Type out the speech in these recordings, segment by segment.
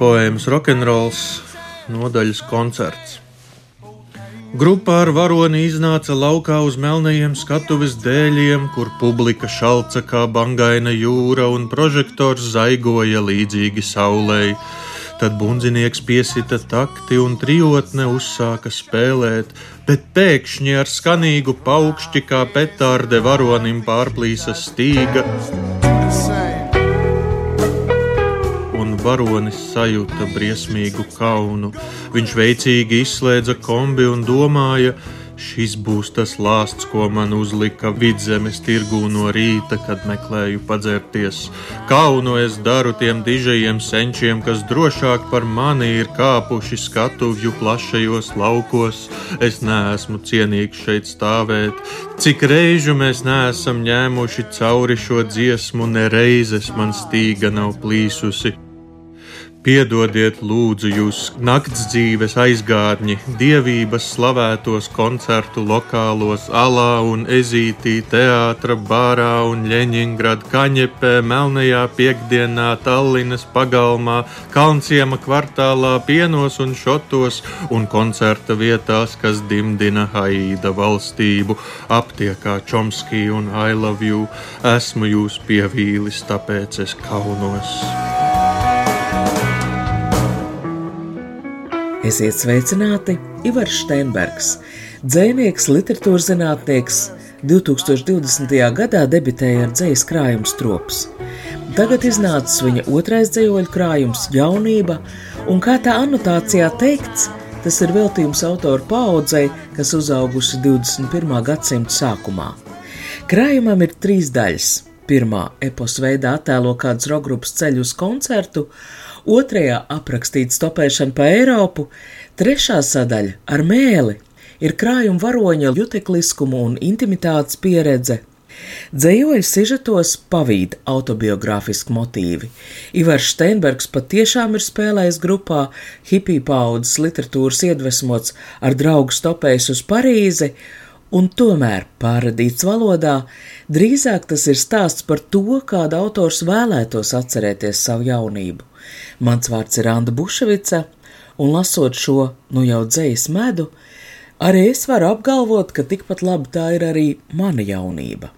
poēmas rokenrols, nodaļas koncerts. Grupā ar varoni iznāca laukā uz melnajiem skatuves dēļiem, kur publika šalca kā bangaina jūra un prožektors zaigoja līdzīgi saulei. Tad bundzinieks piesita takti un trijotne uzsāka spēlēt, bet pēkšņi ar skanīgu paukšķi kā petārde varonim pārplīsa stīga. Varonis sajūta briesmīgu kaunu. Viņš veicīgi izslēdza kombi un domāja, šis būs tas lāsts, ko man uzlika vidzemes tirgū no rīta, kad meklēju padzerties. Kaunu es daru tiem dižajiem senčiem, kas drošāk par mani ir kāpuši skatuvju plašajos laukos. Es neesmu cienīgs šeit stāvēt. Cik reižu mēs neesam ņēmuši cauri šo dziesmu, ne reizes man stīga nav plīsusi. Piedodiet, lūdzu, jūs nakts dzīves aizgādņi, dievības slavētos koncertu lokālos, alā un ezītī, teātra, bārā un Ļeņingrad, Kaņepē, Melnajā piekdienā, Tallinas pagalmā, Kalnciema kvartālā, pienos un šotos un koncerta vietās, kas dimdina Haīda valstību, aptiekā Čomskī un I love you. Esmu jūs pievīlis, tāpēc es kaunos. Esiet sveicināti! Ivars Steinbergs, dzēnieks, literatūras zinātnieks, 2020. gadā debitēja ar dzīslu krājumu strops. Tagad iznācis viņa otrais dzīslu krājums, jaunība, un kā tā anotācijā teikts, tas ir veltījums autoru paudzei, kas uzaugusi 21. gadsimta sākumā. Krājumam ir trīs daļas. Pirmā eposa veidā attēlo kādas rokgrupas ceļu uz koncertu, otrajā aprakstīta stopēšana pa Eiropu, trešā sadaļa ar mēli ir krājuma varoņa jutekliskumu un intimitātes pieredze. Dzējoļu sižetos pavīd autobiogrāfiski motīvi. Ivars Steinbergs patiešām ir spēlējis grupā hipiju paudzes literatūras iedvesmots ar draugu stopējis uz Parīzi, un tomēr pārradīts valodā, drīzāk tas ir stāsts par to, kāda autors vēlētos atcerēties savu jaunību. Mans vārds ir Anna Buševica, un lasot šo nu jau dzējas medu, arī es varu apgalvot, ka tikpat labi tā ir arī mana jaunība.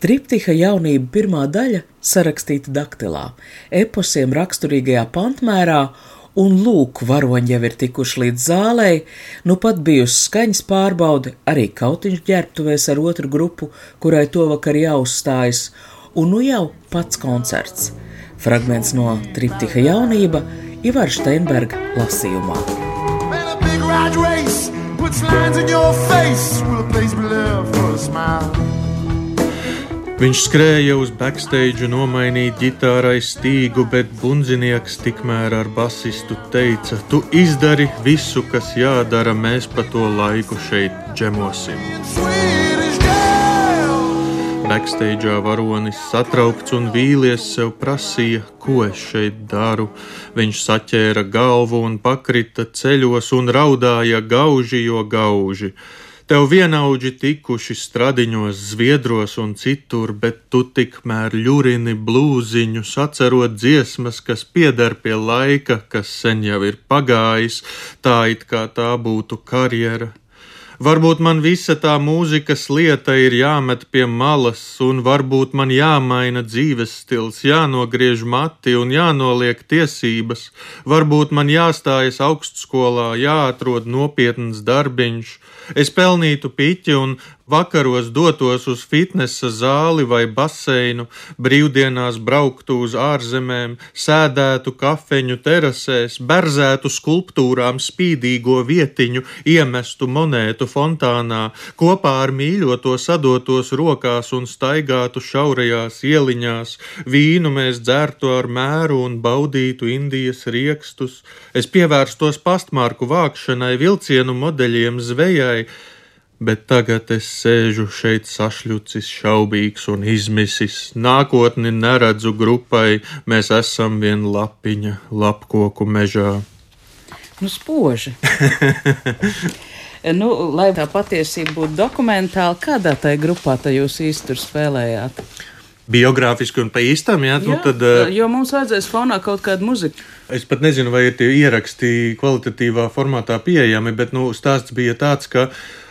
Triptiha jaunība pirmā daļa sarakstīta daktilā, eposiem raksturīgajā pantmērā, un lūk, varoņi jau ir tikuši līdz zālei, nu pat bijusi skaņas pārbaude, arī kautiņš ģērbtuvēs ar otru grupu, kurai to vakar jāuzstājas, un nu jau pats koncerts. Fragments no Triptiha jaunība Ivar Steinberga lasījumā. Man, puts lines in your face. Will a place be left for a smile? Viņš skrēja uz backstage nomainīja ģitārai stīgu, bet bundzinieks tikmēr ar basistu teica: Tu izdari visu, kas jādara, mēs pa to laiku šeit džemosim. Backstage'ā varonis satraukts un vīlies sev prasīja, ko es šeit daru. Viņš saķēra galvu un pakrita ceļos un raudāja gauži, jo gauži. Tev vienaudži tikuši stradiņos, zviedros un citur, bet tu tikmēr ļurini blūziņus, atcerot dziesmas, kas pieder pie laika, kas sen jau ir pagājis, tā it kā tā būtu karjera. Varbūt man visa tā mūzikas lieta ir jāmet pie malas, un varbūt man jāmaina dzīves stils, jānogriež mati un jānoliek tiesības. Varbūt man jāstājas augstskolā, jāatrod nopietns darbiņš. Es pelnītu piķi, un Vakaros dotos uz fitnesa zāli vai baseinu, brīvdienās brauktu uz ārzemēm, sēdētu kafeņu terasēs, berzētu skulptūrām spīdīgo vietiņu, iemestu monētu fontānā, kopā ar mīļoto sadotos rokās un staigātu šaurajās ieliņās, vīnu mēs dzertu ar mēru un baudītu Indijas riekstus. Es pievērstos pastmarku vākšanai, vilcienu modeļiem, zvejai, bet tagad es sēžu šeit sašļucis, šaubīgs un izmisis. Nākotni neredzu grupai, mēs esam vien lapiņa lapkoku mežā. Nu, spoži. nu, lai tā patiesība būtu dokumentāla, kādā tai grupā tai jūs tur spēlējāt? Biogrāfiski un pa īstam, jā, nu Jā, tad. uh, jo mums vajadzēs fonā kaut kādu muziku. Es pat nezinu, vai ir tie ieraksti kvalitatīvā formātā pieejami, bet nu, stāsts bija tāds, ka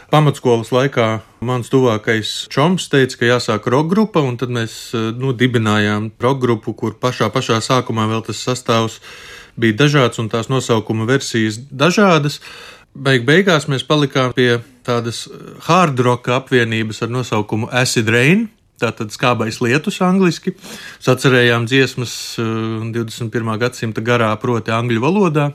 pamatskolas laikā mans tuvākais čoms teica, ka jāsāk roka grupa, un tad mēs eh, nu, dibinājām roka grupu, kur pašā, pašā sākumā vēl tas sastāvs bija dažāds un tās nosaukuma versijas dažādas. Beig beigās mēs palikām pie tādas hard roka apvienības ar nosaukumu Acid Rain. Tātad skābais lietus angļuiski. Sacerējām dziesmas eh, 21. gadsimta garā, proti, angļu valodā.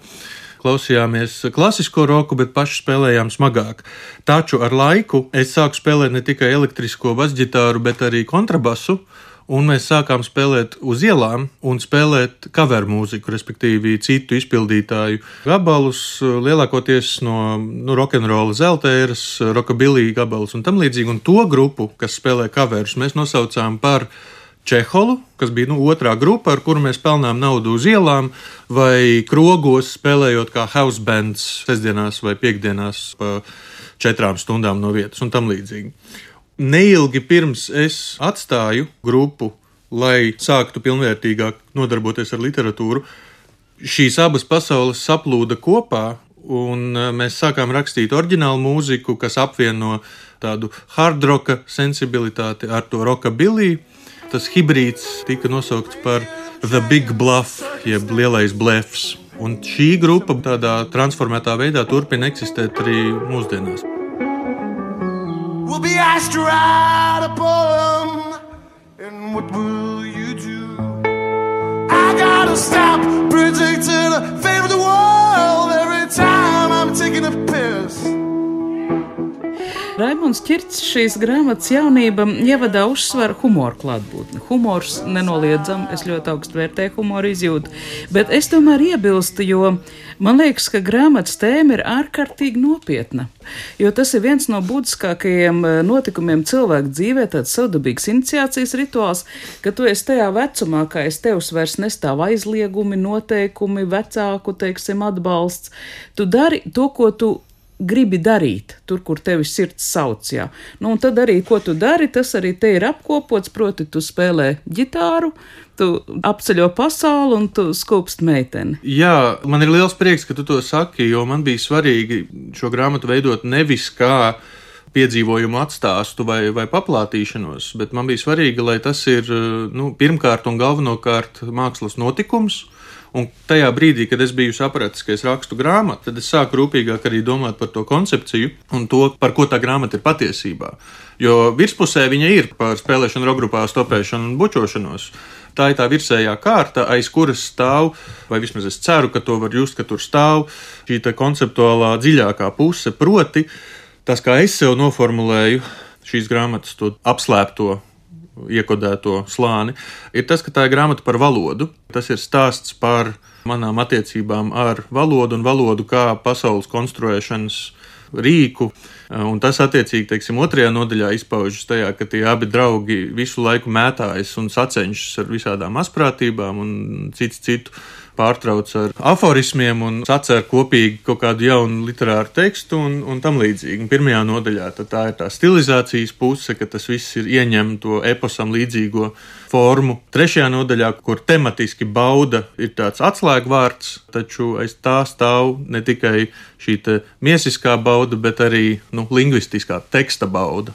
Klausījāmies klasisko roku, bet paši spēlējām smagāk. Taču ar laiku es sāku spēlēt ne tikai elektrisko basģitāru, bet arī kontrabasu. Un mēs sākām spēlēt uz ielām un spēlēt cover mūziku, respektīvi citu izpildītāju gabalus, lielākoties no nu, rokenrola zeltēras, rockabilly gabalus un tam līdzīgi. Un to grupu, kas spēlē coverus, mēs nosaucām par Čeholu, kas bija nu, otrā grupa, ar kuru mēs pelnām naudu uz ielām, vai krogos spēlējot kā house bands sestdienās vai piekdienās pa četrām stundām no vietas un tam līdzīgi. Neilgi pirms es atstāju grupu, lai sāktu pilnvērtīgāk nodarboties ar literatūru, šīs abas pasaules saplūda kopā, un eh, mēs sākām rakstīt oriģinālu mūziku, kas apvieno tādu hard roka sensibilitāti ar to rockabilly. Tas hibrīds tika nosaukts par The Big Bluff, jeb Lielais Blefs. Un šī grupa tādā transformētā veidā turpina eksistēt arī mūsdienās. We'll be asked to write a poem, and what will you do? I gotta stop predicting the fate of the world every time I'm taking a. Raimons Čirts šīs grāmatas jaunība ievadā uzsver humoru klātbūtni. Humors nenoliedzam, es ļoti augstu vērtēju humoru izjūtu, bet es tomēr iebilstu, jo man liekas, ka grāmatas tēma ir ārkārtīgi nopietna. Jo tas ir viens no būtiskākajiem eh, notikumiem cilvēka dzīvē, tāds savdabīgs iniciācijas rituāls, ka tu esi tajā vecumā, ka aiz tevis vairs nestāv aizliegumi, noteikumi, vecāku, teiksim, atbalsts. Tu dari to, ko tu gribi darīt, tur, kur tevi sirds sauc. Jā. Nu, un tad arī, ko tu dari, tas arī te ir apkopots. Proti, tu spēlē ģitāru, tu apceļo pasauli un tu skūpst meiteni. Jā, man ir liels prieks, ka tu to saki, jo man bija svarīgi šo grāmatu veidot nevis kā piedzīvojumu atstāstu vai, vai paplātīšanos, bet man bija svarīgi, lai tas ir nu, pirmkārt un galvenokārt mākslas notikums. Un tajā brīdī, kad es biju sapratis, ka es rakstu grāmatu, tad es sāku rūpīgāk arī domāt par to koncepciju un to, par ko tā grāmata ir patiesībā. Jo virspusē viņa ir par spēlēšanu, rokgrupā, stopēšanu un bučošanos. Tā ir tā virsējā kārta, aiz kuras stāv, vai vismaz es ceru, ka to var just, ka tur stāv šī konceptuālā dziļākā puse, proti, tas, kā es sev noformulēju šīs grāmatas to apslēpto iekodēto slāni, ir tas, ka tā ir grāmata par valodu. Tas ir stāsts par manām attiecībām ar valodu un valodu kā pasaules konstruēšanas rīku. Un tas, attiecīgi, teiksim, otrajā nodaļā izpaužas tajā, ka tie abi draugi visu laiku mētājas un sacenšas ar visādām asprātībām un citu citu pārtrauc ar aforismiem un sacer kopīgi kaut kādu jaunu literāru tekstu un, un tam līdzīgi. Un pirmajā nodaļā tā ir tā stilizācijas puse, ka tas viss ir ieņem to eposam līdzīgo formu. Trešajā nodaļā, kur tematiski bauda ir tāds atslēgvārds, taču aiz tā stāv ne tikai šī miesiskā bauda, bet arī nu, lingvistiskā teksta bauda.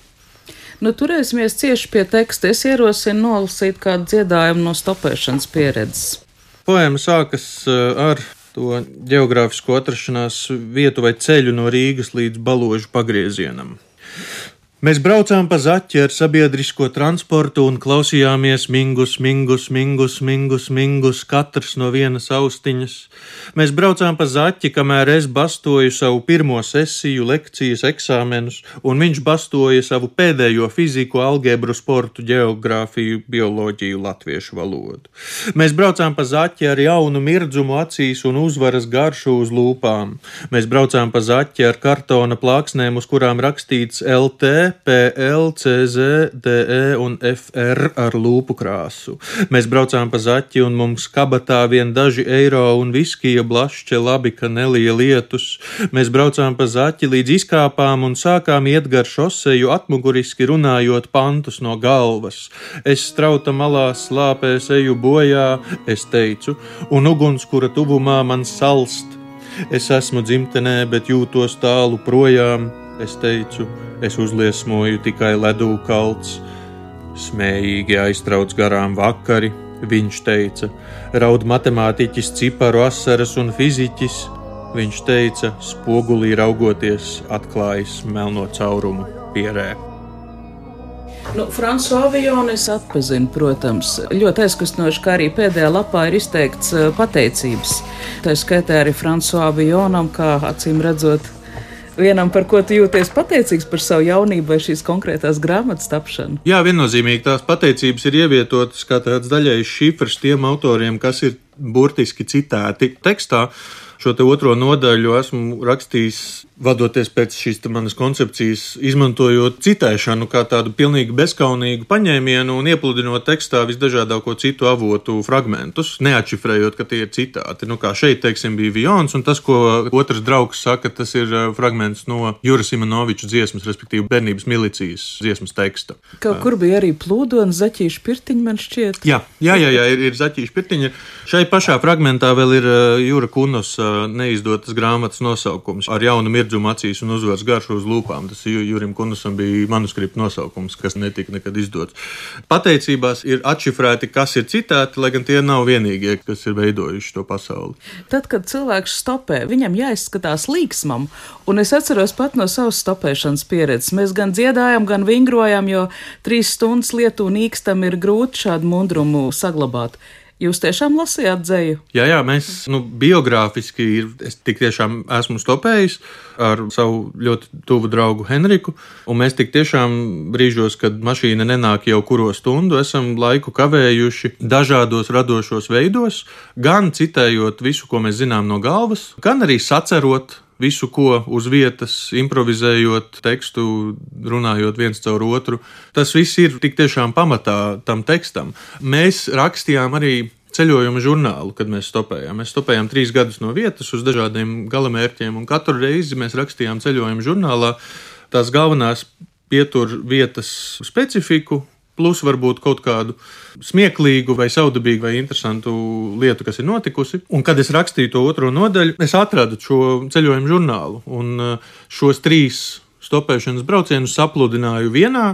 Nu, turēsimies cieši pie teksta. Es ierosinu nolasīt kādu dziedājumu no stopēšanas pieredzes. Poēma sākas eh, ar to geogrāfisko atrašanās vietu vai ceļu no Rīgas līdz Baložu pagriezienam. Mēs braucām pa zaķi ar sabiedrisko transportu un klausījāmies mingus, mingus, mingus, mingus, mingus, katrs no vienas austiņas. Mēs braucām pa zaķi, kamēr es bastoju savu pirmo sesiju, lekcijas, eksāmenus, un viņš bastoja savu pēdējo fiziku, algebru, sportu, geogrāfiju, bioloģiju, latviešu valodu. Mēs braucām pa zaķi ar jaunu mirdzumu acīs un uzvaras garšu uz lūpām. Mēs braucām pa zaķi ar kartona plāksnēm, uz kurām rakstīts LT PL, CZ, DE un FR ar lūpu krāsu. Mēs braucām pa zaķi un mums kabatā vien daži eiro un viskija blašķe labi, ka nelija lietus. Mēs braucām pa zaķi līdz izkāpām un sākām iet gar šoseju atmuguriski runājot pantus no galvas. Es strauta malā slāpēs eju bojā, es teicu, un ugunskura tuvumā man salst. Es esmu dzimtenē, bet jūtos tālu projām, es teicu es uzliesmoju tikai ledū kalts. Smējīgi aiztrauc garām vakari, viņš teica, raud matemātiķis, ciparu asaras un fiziķis. Viņš teica, spogulī raugoties, atklājas melno caurumu pierē. Nu, Frančiska avionu es atpazinu, protams, ļoti aizkustinoši, kā arī pēdējā lapā ir izteikts eh, pateicības. Tā skaitā arī Frančiska avionam, kā acīm redzot, vienam, par ko tu jūties pateicīgs par savu jaunību vai šīs konkrētās grāmatas tapšanu? Jā, viennozīmīgi tās pateicības ir ievietotas kā tāds daļējs šifrs tiem autoriem, kas ir burtiski citēti tekstā. Šo otro nodaļu esmu rakstījis vadoties pēc šīs manas koncepcijas, izmantojot citēšanu kā tādu pilnīgi bezskaunīgu paņēmienu un iepludinot tekstā visdažādāko citu avotu fragmentus, neatšifrējot, ka tie ir citāti. Nu, kā šeit, teiksim, bija Vions, un tas, ko otrs draugs saka, tas ir uh, fragments no Jūra Simonoviča dziesmas, respektīvi bērnības milicijas dziesmas teksta. Kaut kur bija arī plūdona zaķīša pirtiņa, man šķiet. Jā, jā, jā, jā ir, ir zaķīša pirtiņa. Šai pašā fragmentā vēl ir uh, Jūra Kunos neizdotas grāmatas nosaukums ar jaunu mirdu mirdzumu acīs un uzvaras garšu uz lūpām. Tas Jurim Kunusam bija manuskripta nosaukums, kas netika nekad izdots. Pateicībās ir atšifrēti, kas ir citāti, lai gan tie nav vienīgie, kas ir veidojuši to pasauli. Tad, kad cilvēks stopē, viņam jāizskatās līksmam, un es atceros pat no savas stopēšanas pieredzes. Mēs gan dziedājam, gan vingrojam, jo trīs stundas lietu un īkstam ir grūti šādu mundrumu saglabāt. Jūs tiešām lasījāt dzēju? Jā, jā, mēs nu, biogrāfiski ir, es tik tiešām esmu stopējis ar savu ļoti tuvu draugu Henriku, un mēs tik tiešām brīžos, kad mašīna nenāk jau kuro stundu, esam laiku kavējuši dažādos radošos veidos, gan citējot visu, ko mēs zinām no galvas, gan arī sacerot visu, ko uz vietas, improvizējot tekstu, runājot viens caur otru. Tas viss ir tik tiešām pamatā tam tekstam. Mēs rakstījām arī ceļojuma žurnālu, kad mēs stopējām. Mēs stopējām trīs gadus no vietas uz dažādiem galamērķiem, un katru reizi mēs rakstījām ceļojuma žurnālā tās galvenās pietur vietas specifiku, plus varbūt kaut kādu smieklīgu, vai saudabīgu, vai interesantu lietu, kas ir notikusi. Un, kad es rakstīju to otro nodaļu, es atradu šo ceļojumu žurnālu un uh, šos trīs stopēšanas braucienus sapludināju vienā.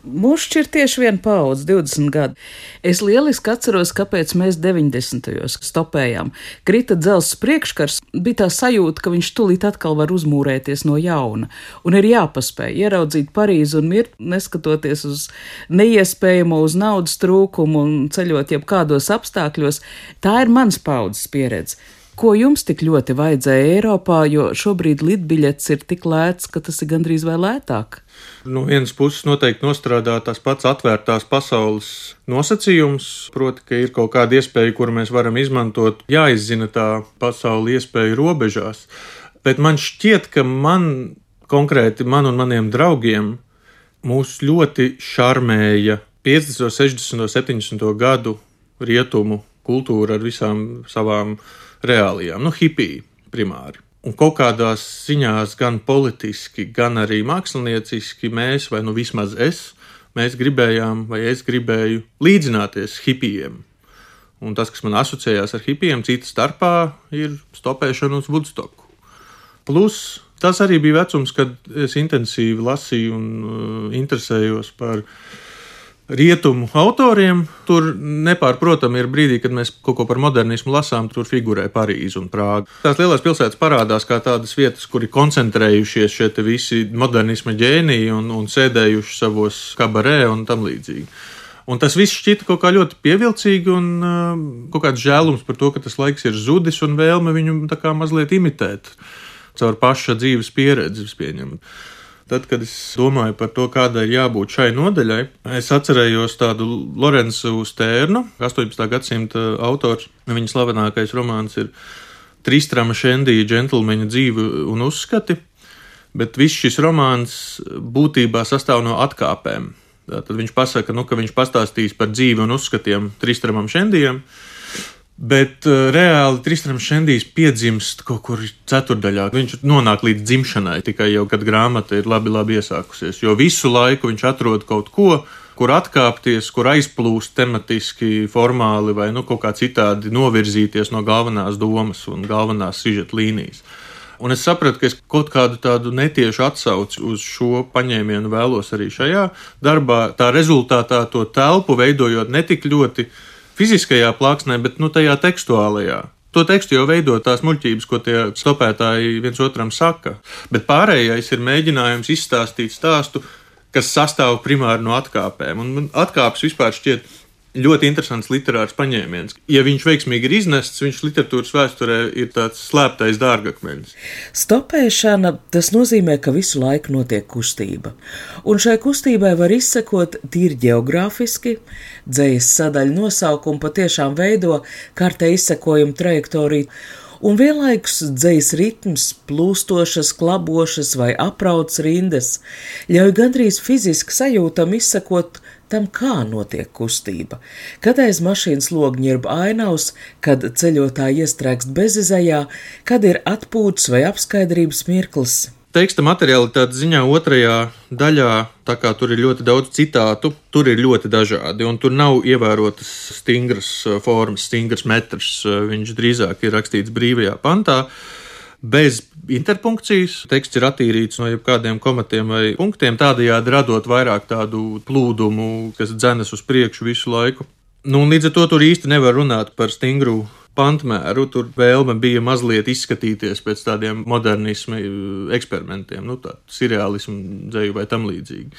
Mūžs ir tieši viena paudze, 20 gadi. Es lieliski atceros, kāpēc mēs 90. gados stopējām. Krita dzelzs priekškars, bija tā sajūta, ka viņš tūlīt atkal var uzmūrēties no jauna. Un ir jāpaspēj ieraudzīt Parīzi un mirt, neskatoties uz neiespējamo, uz naudas trūkumu un ceļot jebkādos apstākļos. Tā ir mans paudzes pieredze. Ko jums tik ļoti vajadzēja Eiropā, jo šobrīd lidbiļets ir tik lēts, ka tas ir gandrīz vai lētāk? No vienas puses, noteikti nostrādā tās pats atvērtās pasaules nosacījums, proti, ka ir kaut kāda iespēja, kuru mēs varam izmantot, jāizzina tā pasaule iespēju robežās. Bet man šķiet, ka man konkrēti, man un maniem draugiem, mūs ļoti šarmēja 50, 60, 70 gadu rietumu kultūra ar visām savām reālijām, nu, hipiju primāri. Un kaut kādās ziņās, gan politiski, gan arī mākslinieciski, mēs, vai nu vismaz es, mēs gribējām, vai es gribēju līdzināties hipijiem. Un tas, kas man asociējās ar hipijiem, cita starpā, ir stopēšana uz Woodstocku. Plus, tas arī bija vecums, kad es intensīvi lasīju un uh, interesējos par rietumu autoriem. Tur nepārprotami ir brīdī, kad mēs kaut ko par modernismu lasām, tur figurē Parīze un Prāga. Tās lielās pilsētas parādās kā tādas vietas, kur ir koncentrējušies šie visi modernisma ģēniji un, un sēdējuši savos kabarē un tam līdzīgi. Un tas viss šķita kaut kā ļoti pievilcīgi, un uh, kaut kāds žēlums par to, ka tas laiks ir zudis un vēlme viņu tā kā mazliet imitēt caur paša dzīves pieredzi, pieņemt. Tad, kad es domāju par to, kādai ir jābūt šai nodaļai, es atcerējos tādu Lorenzu Stērnu, 18. gadsimta autors. Viņa slavenākais romāns ir Tristrama Šendija džentlmeņa dzīve un uzskati, bet viss šis romāns būtībā sastāv no atkāpēm. Tad viņš pasaka, nu, ka viņš pastāstīs par dzīvi un uzskatiem Tristramam Šendijam. Bet uh, reāli Tristrams Šendijs piedzimst kaut kur ceturdaļā. Viņš nonāk līdz dzimšanai tikai jau, kad grāmata ir labi, labi iesākusies. Jo visu laiku viņš atrod kaut ko, kur atkāpties, kur aizplūst tematiski, formāli vai nu, kaut kā citādi novirzīties no galvenās domas un galvenās sižeta līnijas. Un es sapratu, ka es kaut kādu tādu netiešu atsauci uz šo paņēmienu vēlos arī šajā darbā. Tā rezultātā to telpu veidojot ne tik ļoti fiziskajā plāksnē, bet nu, tajā tekstuālajā. To tekstu jau veido tās muļķības, ko tie stopētāji viens otram saka. Bet pārējais ir mēģinājums izstāstīt stāstu, kas sastāv primāri no atkāpēm. Un atkāpes vispār šķiet ļoti interesants literārs paņēmiens. Ja viņš veiksmīgi ir iznests, viņš literatūras vēsturē ir tāds slēptais dārgakmenis. Stopēšana tas nozīmē, ka visu laiku notiek kustība. Un šai kustībai var izsekot tīri geogrāfiski, dzējas sadaļu nosaukumu patiešām veido kārtē izsekojumu trajektoriju un vienlaikus dzīs ritms, plūstošas, klabošas vai aprauts rindas, ļauj gandrīz fiziski sajūtam izsekot tam, kā notiek kustība. Kad aiz mašīnas logņirb ainavs, kad ceļotāji iestrēgst bezizējā, kad ir atpūtas vai apskaidrības mirklis. Teksta materiālitātes ziņā otrajā daļā, tā kā tur ir ļoti daudz citātu, tur ir ļoti dažādi, un tur nav ievērotas stingras uh, formas, stingras metrs. Uh, viņš drīzāk ir rakstīts brīvajā pantā bez interpunkcijas. Teksts ir attīrīts no jebkādiem komatiem vai punktiem, tādējādi radot vairāk tādu plūdumu, kas dzenas uz priekšu visu laiku. Nu, līdz ar to tur īsti nevar runāt par stingru pantmēru. Tur vēlme bija mazliet izskatīties pēc tādiem modernismu eksperimentiem, nu, tādu seriālismu dzēju vai tam līdzīgi.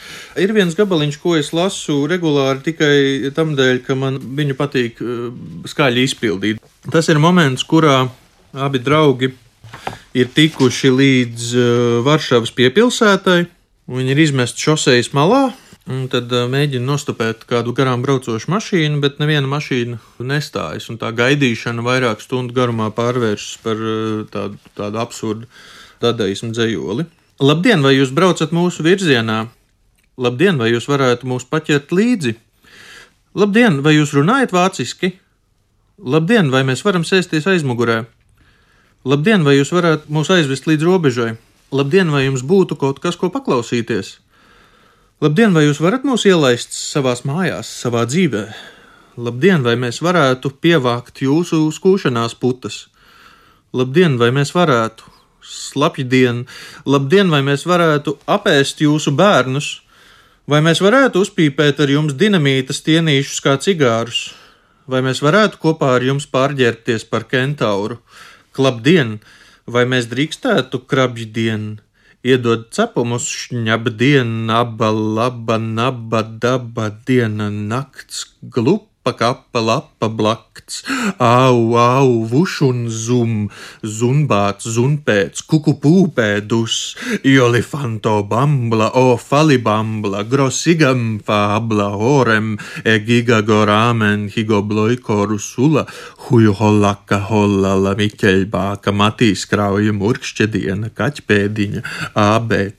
Ir viens gabaliņš, ko es lasu regulāri tikai tam dēļ, ka man viņu patīk uh, skaļi izpildīt. Tas ir moments, kurā abi draugi ir tikuši līdz uh, Varšavas piepilsētai. Viņi ir izmesti šoseis malā, un tad uh, mēģina nostupēt kādu garām braucošu mašīnu, bet neviena mašīna nestājas. Tā gaidīšana vairāk stundu garumā pārvēršas par uh, tādu, tādu absurdu dadaismu dzējoli. Labdien, vai jūs braucat mūsu virzienā? Labdien, vai jūs varētu mūs paķert līdzi? Labdien, vai jūs runājat vāciski? Labdien, vai mēs varam sēsties aizmugurē? Labdien, vai jūs varētu mūs aizvest līdz robežai? Labdien, vai jums būtu kaut kas, ko paklausīties? Labdien, vai jūs varat mūs ielaist savās mājās, savā dzīvē? Labdien, vai mēs varētu pievākt jūsu skūšanās putas? Labdien, vai mēs varētu? Slapjdien, labdien, vai mēs varētu apēst jūsu bērnus? Vai mēs varētu uzpīpēt ar jums dinamīta stienīšus kā cigārus? Vai mēs varētu kopā ar jums pārģērbties par kentauru? Labdien! Vai mēs drīkstētu krabģdien, iedod cepumus šņabdien, naba, laba, naba, daba, diena, nakts, glup? Pakapa lapa blakts, au, au, vuš un zum, zunbāts, zunpēc, kuku pūpēdus, jolifanto bambla, o falibambla, grosigam fabla, orem, egiga gorāmen, higo bloikoru sula, huju hollaka hollala, miķeļbāka, matīs krauja murkšķediena, kaķpēdiņa, A, B,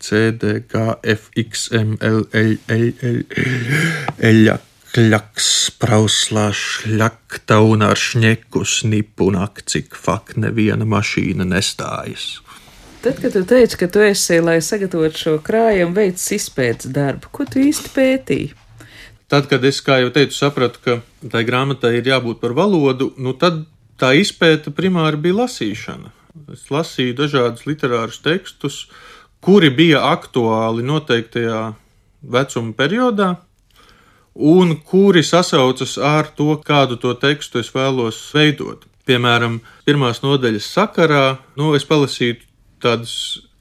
Kļaks, prauslā šļakta un ar šņeku snipu nakcik fak neviena mašīna nestājas. Tad, kad tu teici, ka tu esi, lai sagatavotu šo krājumu, veids izpētes darbu, ko tu īsti pētīji? Tad, kad es, kā jau teicu, sapratu, ka tai grāmatai ir jābūt par valodu, nu tad tā izpēta primāri bija lasīšana. Es lasīju dažādus literārus tekstus, kuri bija aktuāli noteiktajā vecuma periodā, un kuri sasaucas ar to, kādu to tekstu es vēlos veidot. Piemēram, pirmās nodaļas sakarā, nu, es palasīju tādas,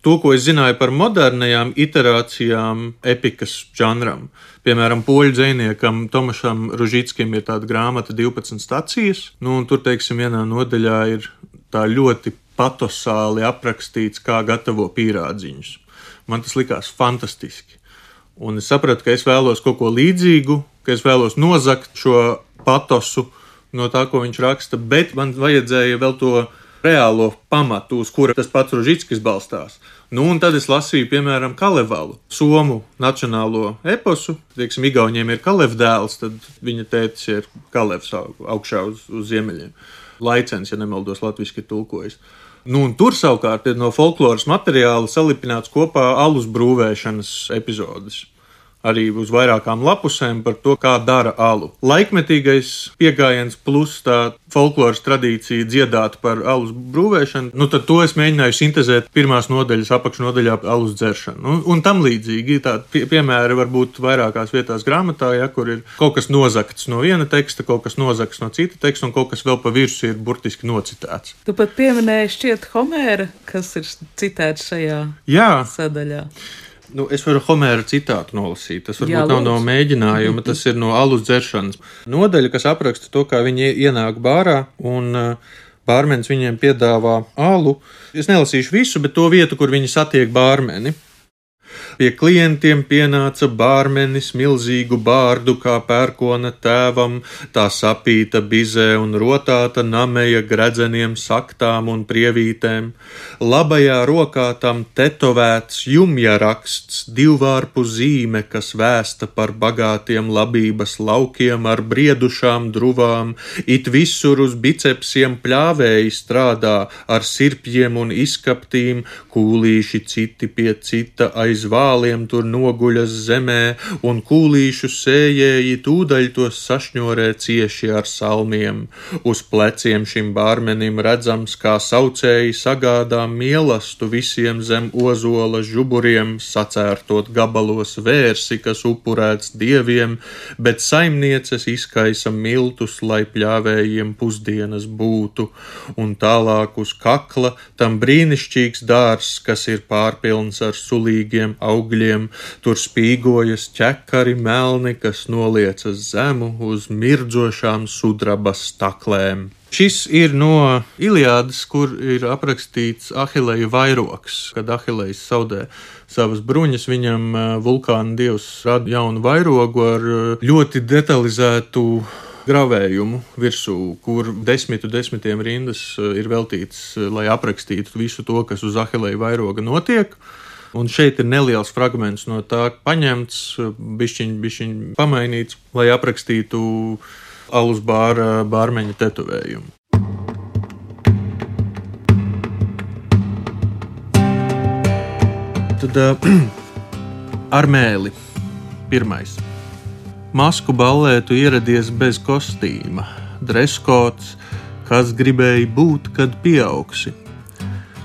to, ko es zināju par modernajām iterācijām, epikas žanram. Piemēram, poļu dziniekam Tomašam Ružītskim ir tāda grāmata 12 stācijas, nu, un tur, teiksim, vienā nodaļā ir tā ļoti patosāli aprakstīts, kā gatavo pīrādziņus. Man tas likās fantastiski. Un es sapratu, ka es vēlos kaut ko līdzīgu, ka es vēlos nozagt šo patosu no tā, ko viņš raksta, bet man vajadzēja vēl to reālo pamatu, uz kura tas pats Ružitskis balstās. Nu, un tad es lasīju, piemēram, Kalevalu, Somu nacionālo eposu. Teiksim, Igauniem ir Kalevs dēls, tad viņa tētis ir Kalevs augšā uz, uz ziemeļiem. Laicens, ja nemaldos, latviešu tulkojas. Nu, tur savukārt ir no folkloras materiāla salipināts kopā alus brūvēšanas epizodes arī uz vairākām lapusēm par to, kā dara alu. Laikmetīgais pieejams, plus tā folkloras tradīcija dziedāt par alus brūvēšanu, nu tad to es mēģināju sintēzēt pirmās nodaļas apakšnodaļā alus dzeršanu. Nu, un tam līdzīgi tādi pie, piemēri var būt vairākās vietās grāmatā, ja kur ir kaut kas nozagts no viena teksta, kaut kas nozagts no cita teksta, un kaut kas vēl pa virsmu ir burtiski nocitēts. Tu pat pieminēji šķiet Homēra, kas ir citēts šajā Jā. sadaļā. Nu, es varu Homēra citātu nolasīt. Tas varbūt Jā, nav no mēģinājuma, tas ir no alus dzeršanas. Nodaļa, kas apraksta to, kā viņi ienāk bārā un uh, bārmenis viņiem piedāvā alu. Es nelasīšu visu, bet to vietu, kur viņi satiek bārmeni. Pie klientiem pienāca bārmenis milzīgu bārdu kā pērkona tēvam, tā sapīta bizē un rotāta nameja gredzeniem saktām un prievītēm. Labajā rokā tam tetovēts jumja raksts, divvārpu zīme, kas vēsta par bagātiem labības laukiem ar briedušām druvām, it visur uz bicepsiem pļāvēji strādā ar sirpjiem un izkaptīm, kūlīši citi pie cita aiz vāliem tur noguļas zemē, un kūlīšu sējēji tūdaļ tos sašņorē cieši ar salmiem. Uz pleciem šim bārmenim redzams, kā saucēji sagādā mielastu visiem zem ozola žuburiem, sacērtot gabalos vērsi, kas upurēts dieviem, bet saimnieces izkaisa miltus, lai pļāvējiem pusdienas būtu, un tālāk uz kakla tam brīnišķīgs dārs, kas ir pārpilns ar sulīgiem augļiem, tur spīgojas ķekari melni, kas noliecas zemu uz mirdzošām sudrabas staklēm. Šis ir no Iliādas, kur ir aprakstīts Ahilēja vairoks, kad Ahilējs zaudē savas bruņas. Viņam vulkāna dievs rada jaunu vairogu ar ļoti detalizētu gravējumu virsū, kur desmitu desmitiem rindas ir veltīts, lai aprakstītu visu to, kas uz Ahilēja vairoga notiek. Un šeit ir neliels fragments no tā paņemts, bišķiņ, bišķiņ pamainīts, lai aprakstītu alus bāra bārmeņa tetovējumu. Tad uh, ar mēli pirmais. Masku ballē tu ieradies bez kostīma, dreskots, kas gribēja būt, kad pieaugsi.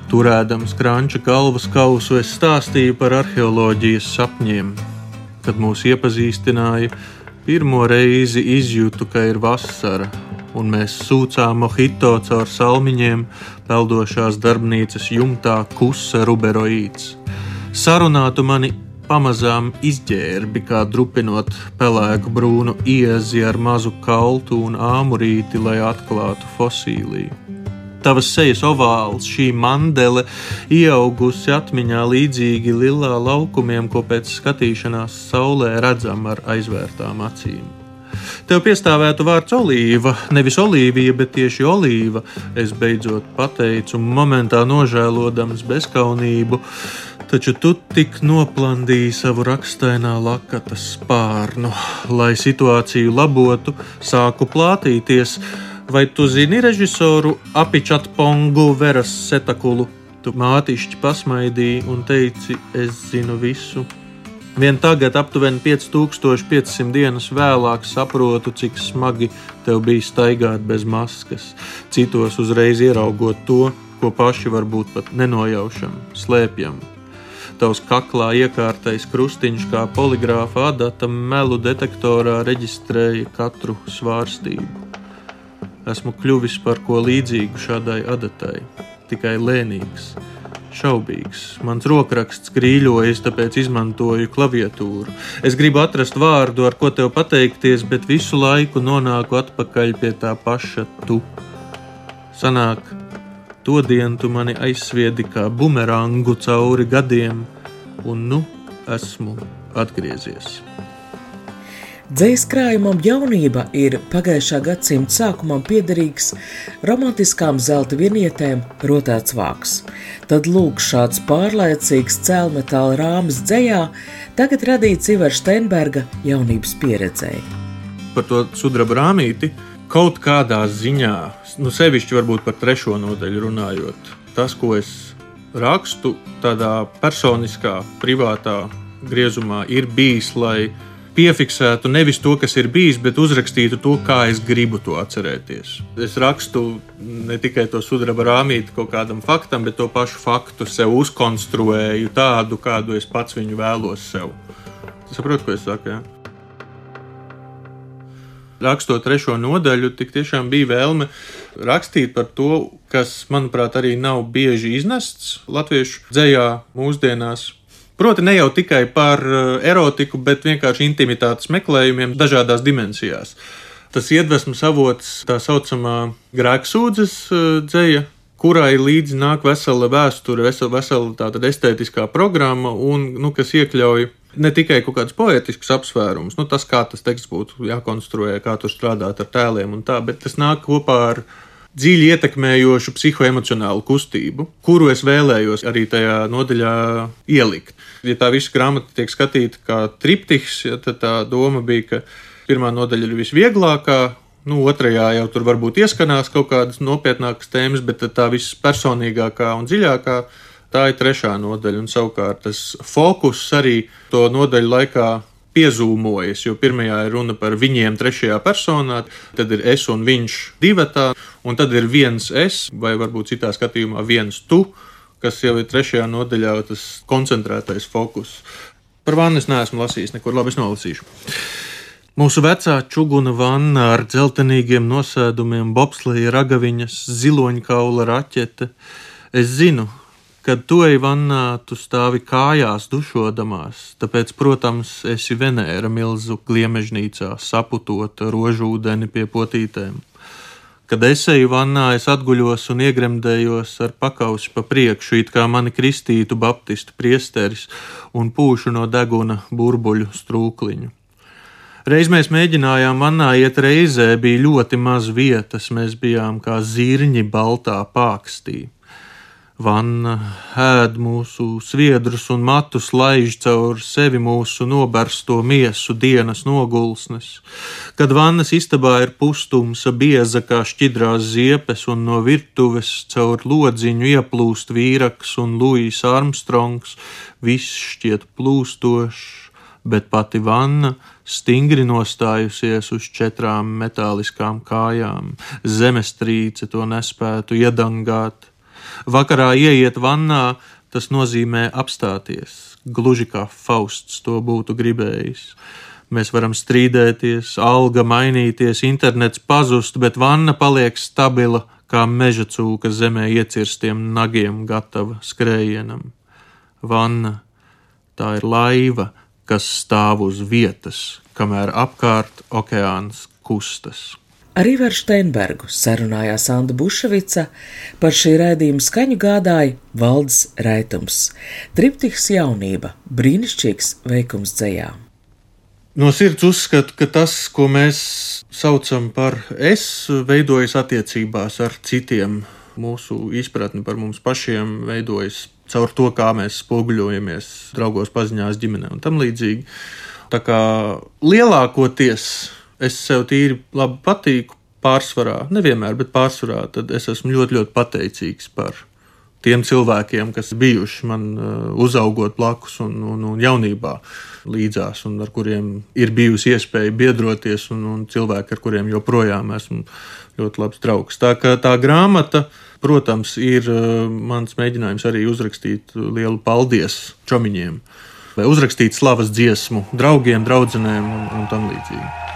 Turēdams krāča galvas kausu, es stāstīju par arheoloģijas sapņiem. Kad mūs iepazīstināja, pirmo reizi izjūtu, ka ir vasara, un mēs sūcām mohito caur salmiņiem, peldošās darbnīcas jumtā kusa ruberoīds. Sarunātu mani pamazām izģērbi, kā drupinot pelēku brūnu iezi ar mazu kaltu un āmurīti, lai atklātu fosīliju tavas sejas ovāls, šī mandele ieaugusi atmiņā līdzīgi lilā laukumiem, ko pēc skatīšanās saulē redzam ar aizvērtām acīm. Tev piestāvētu vārds olīva, nevis olīvija, bet tieši olīva. Es beidzot pateicu, momentā nožēlodams bezskaunību, taču tu tik noplandīji savu rakstainā lakatas spārnu, lai situāciju labotu, sāku plātīties Vai tu zini režisoru Apičatpongu Veras Setakulu? Tu mātišķi pasmaidīji un teici, es zinu visu. Vien tagad, aptuveni 5500 dienas vēlāk, saprotu, cik smagi tev bija staigāt bez maskas, citos uzreiz ieraugot to, ko paši varbūt pat nenojaušam, slēpjam. tavs kaklā iekārtais krustiņš kā poligrāfa adata melu detektorā reģistrēja katru svārstību. Esmu kļuvis par ko līdzīgu šādai adatai, tikai lēnīgs šaubīgs. Mans rokraksts grīļojas, tāpēc izmantoju klaviatūru. Es gribu atrast vārdu, ar ko tev pateikties, bet visu laiku nonāku atpakaļ pie tā paša tu. Sanāk, to dienu tu mani aizsviedi kā bumerangu cauri gadiem, un nu esmu atgriezies. Dzīs krājumam jaunība ir pagājušā gadsimta sākumam piederīgs romantiskām zelta vinietēm rotēts vāks. Tad lūk, šāds pārlaicīgs cēlmetāla rāmis dzējā tagad radīts Ivar Steinberga jaunības pieredzēji. Par to sudraba rāmīti kaut kādā ziņā, nu sevišķi varbūt par trešo nodaļu runājot, tas, ko es rakstu tādā personiskā, privātā griezumā, ir bijis, lai piefiksētu nevis to, kas ir bijis, bet uzrakstītu to, kā es gribu to atcerēties. Es rakstu ne tikai to sudraba rāmīti kaut kādam faktam, bet to pašu faktu sev uzkonstruēju tādu, kādu es pats viņu vēlos sev. Saprotu, ko es saku? Ja? Rakstot trešo nodaļu, tik tiešām bija vēlme rakstīt par to, kas, manuprāt, arī nav bieži iznests latviešu dzējā mūsdienās. Proti, ne jau tikai par eh, erotiku, bet vienkārši intimitātes meklējumiem dažādās dimensijās. Tas iedvesmas avots tā saucamā grēksūdzes eh, dzēja, kurai līdzi nāk vesela vēsture, vesela, vesela tāda estētiskā programma, un, nu, kas iekļauj ne tikai kaut kādus poetiskus apsvērumus, nu, tas, kā tas teksts būtu jākonstruē, kā tur strādāt ar tēliem un tā, bet tas nāk kopā ar dziļi ietekmējošu psihoemocionālu kustību, kuru es vēlējos arī tajā nodaļā ielikt. Ja tā visa grāmata tiek skatīta kā triptiks, ja, tad tā doma bija, ka pirmā nodaļa ir visvieglākā. Nu, otrajā jau tur varbūt ieskanās kaut kādas nopietnākas tēmas, bet tā vispersonīgākā un dziļākā tā ir trešā nodaļa. Un savukārt tas fokus arī to nodaļu laikā piezūmojas, jo pirmajā ir runa par viņiem trešajā personā, tad ir es un viņš divatā, un tad ir viens es, vai varbūt citā skatījumā viens tu, kas jau ir trešajā nodaļā tas koncentrētais fokus. Par vannu es neesmu lasījis, nekur labi es nolasīšu. Mūsu vecā čūna vanna ar dzeltenīgiem nosēdumiem, bobsleja ragaviņas, ziloņkaula raķete. Es zinu, Kad tu ej vannā, tu stāvi kājās, dušodamās, tāpēc, protams, esi Venēra milzu gliemežnīcā, saputot rožūdeni pie potītēm. Kad es eju vannā, es atguļos un iegremdējos ar pakausi pa priekšu, it kā mani kristītu baptistu priesteris un pūšu no deguna burbuļu strūkliņu. Reiz mēs mēģinājām vannā iet reizē, bija ļoti maz vietas, mēs bijām kā zirņi baltā pākstī. Vanna ēd mūsu sviedrus un matus, laiž caur sevi mūsu nobersto miesu dienas nogulsnes. Kad vannas istabā ir pustumsa, bieza kā šķidrās ziepes, un no virtuves caur lodziņu ieplūst vīraks un Luīs Armstrongs, viss šķiet plūstošs, bet pati vanna stingri nostājusies uz četrām metāliskām kājām. Zemestrīce to nespētu iedangāt Vakarā ieiet vannā, tas nozīmē apstāties, gluži kā Fausts to būtu gribējis. Mēs varam strīdēties, alga mainīties, internets pazust, bet vanna paliek stabila kā meža cūka zemē iecirstiem nagiem, gatava skrējienam. Vanna tā ir laiva, kas stāv uz vietas, kamēr apkārt okeāns kustas. Ar Ivaru Steinbergu sarunājās Anna Buševica, par šī raidījuma skaņu gādāja Valdes Raitums. Triptiks jaunība - brīnišķīgs veikums dzējā. No sirds uzskatu, ka tas, ko mēs saucam par es, veidojas attiecībās ar citiem. Mūsu izpratne par mums pašiem veidojas caur to, kā mēs spoguļojamies draugos, paziņās, ģimenē un tam līdzīgi. Tā kā lielākoties es sev tīri labi patīku, pārsvarā, nevienmēr, bet pārsvarā, tad es esmu ļoti, ļoti pateicīgs par tiem cilvēkiem, kas bijuši man uzaugot blakus un, un, un jaunībā līdzās, un ar kuriem ir bijusi iespēja biedroties, un, un cilvēki, ar kuriem joprojām esmu ļoti labs draugs. Tā tā grāmata, protams, ir mans mēģinājums arī uzrakstīt lielu paldies čomiņiem, vai uzrakstīt slavas dziesmu draugiem, draudzenēm un, un tam līdzīgi.